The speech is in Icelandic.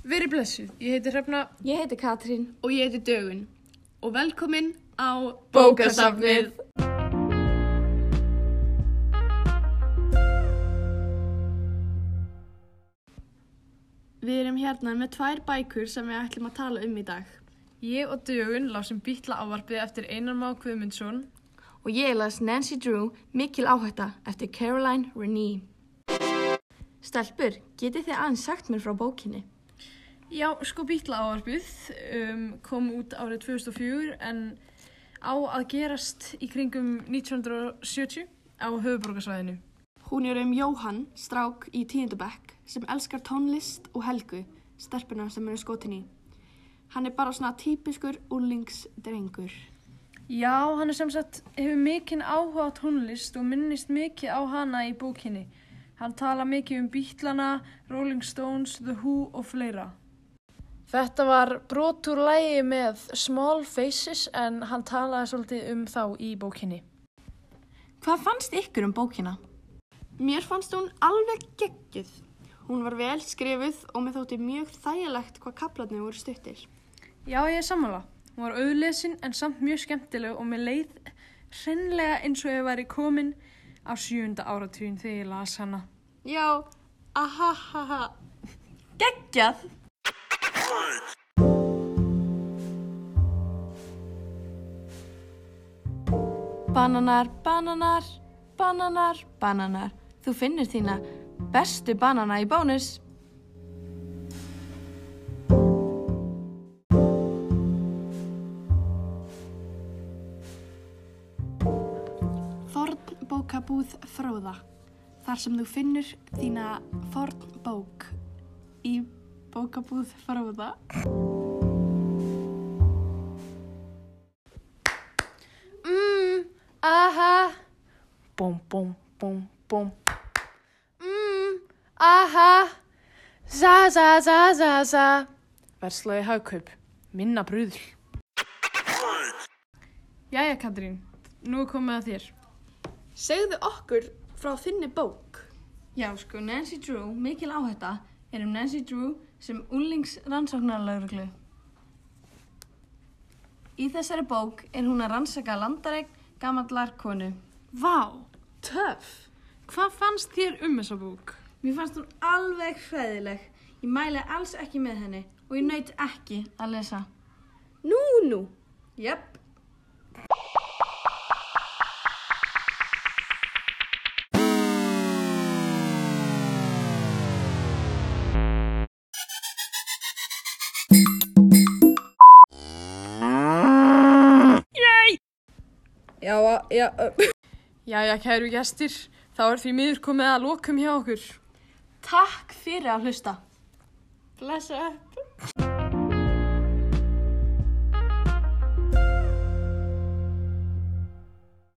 Verið blessuð, ég heiti Hrefna Ég heiti Katrín. og ég heiti Dögun og velkomin á Bókasafnið. Við erum hérna með tvær bækur sem við ætlum að tala um í dag. Ég og Dögun lásum býtla ávarpið eftir Einar Má Guðmundsson. Og ég las Nancy Drew, Mikil áhætta, eftir Caroline Renée. Stelpur, getið þið aðeins sagt mér frá bókinni? Já, sko býtla ávarpið um, kom út árið 2004 en á að gerast í kringum 1970 á höfuborgarsvæðinu. Hún er um Jóhann, strák í tíundabekk, sem elskar tónlist og helgu, stelpuna sem eru skotin í. Hann er bara svona típiskur úrlingsdrengur. Já, hann er sem sagt, hefur mikinn áhuga á tónlist og minnist mikið á hana í bókinni. Hann tala mikið um Beatlana, Rolling Stones, The Who og fleira. Þetta var brot úr lægi með Small Faces en hann talaði svolítið um þá í bókinni. Hvað fannst ykkur um bókina? Mér fannst hún alveg geggjuð. Hún var vel skrifuð og mér þótti mjög þægilegt hvað kaplarnir voru stuttir. Já, ég er sammála. Hún var auðlesin en samt mjög skemmtileg og mér leið hreinlega eins og ég væri komin á sjúnda áratugin þegar ég las hana. Já, ahahaha. Geggjað! Bananar, bananar, bananar, bananar. Þú finnir þína bestu banana í bónus. Fornbókabúð Fróða. Þar sem þú finnur þína fornbók í bókabúð Fróða. Mmm, aha. Búm, búm, búm, búm. Mmm, aha. Za, za, za, za, za. Verslaði hagkaup. Minna brúðl. Jæja, Katrín. Nú er komið að þér. Segðu okkur frá þinni bók. Já, sko, Nancy Drew, mikil áhætta, er um Nancy Drew sem unlings rannsóknarlauruglu. Í þessari bók er hún að rannsaka landaregn gamallar konu. Vá, töff. Hvað fannst þér um þessa bók? Mér fannst hún alveg hræðileg. Ég mæli alls ekki með henni og ég naut ekki að lesa. Nú, nú. Jöpp. Já, já, Jæja, kæru gestir. Þá er því miður komið að lokum hjá okkur. Takk fyrir að hlusta. Blessa upp.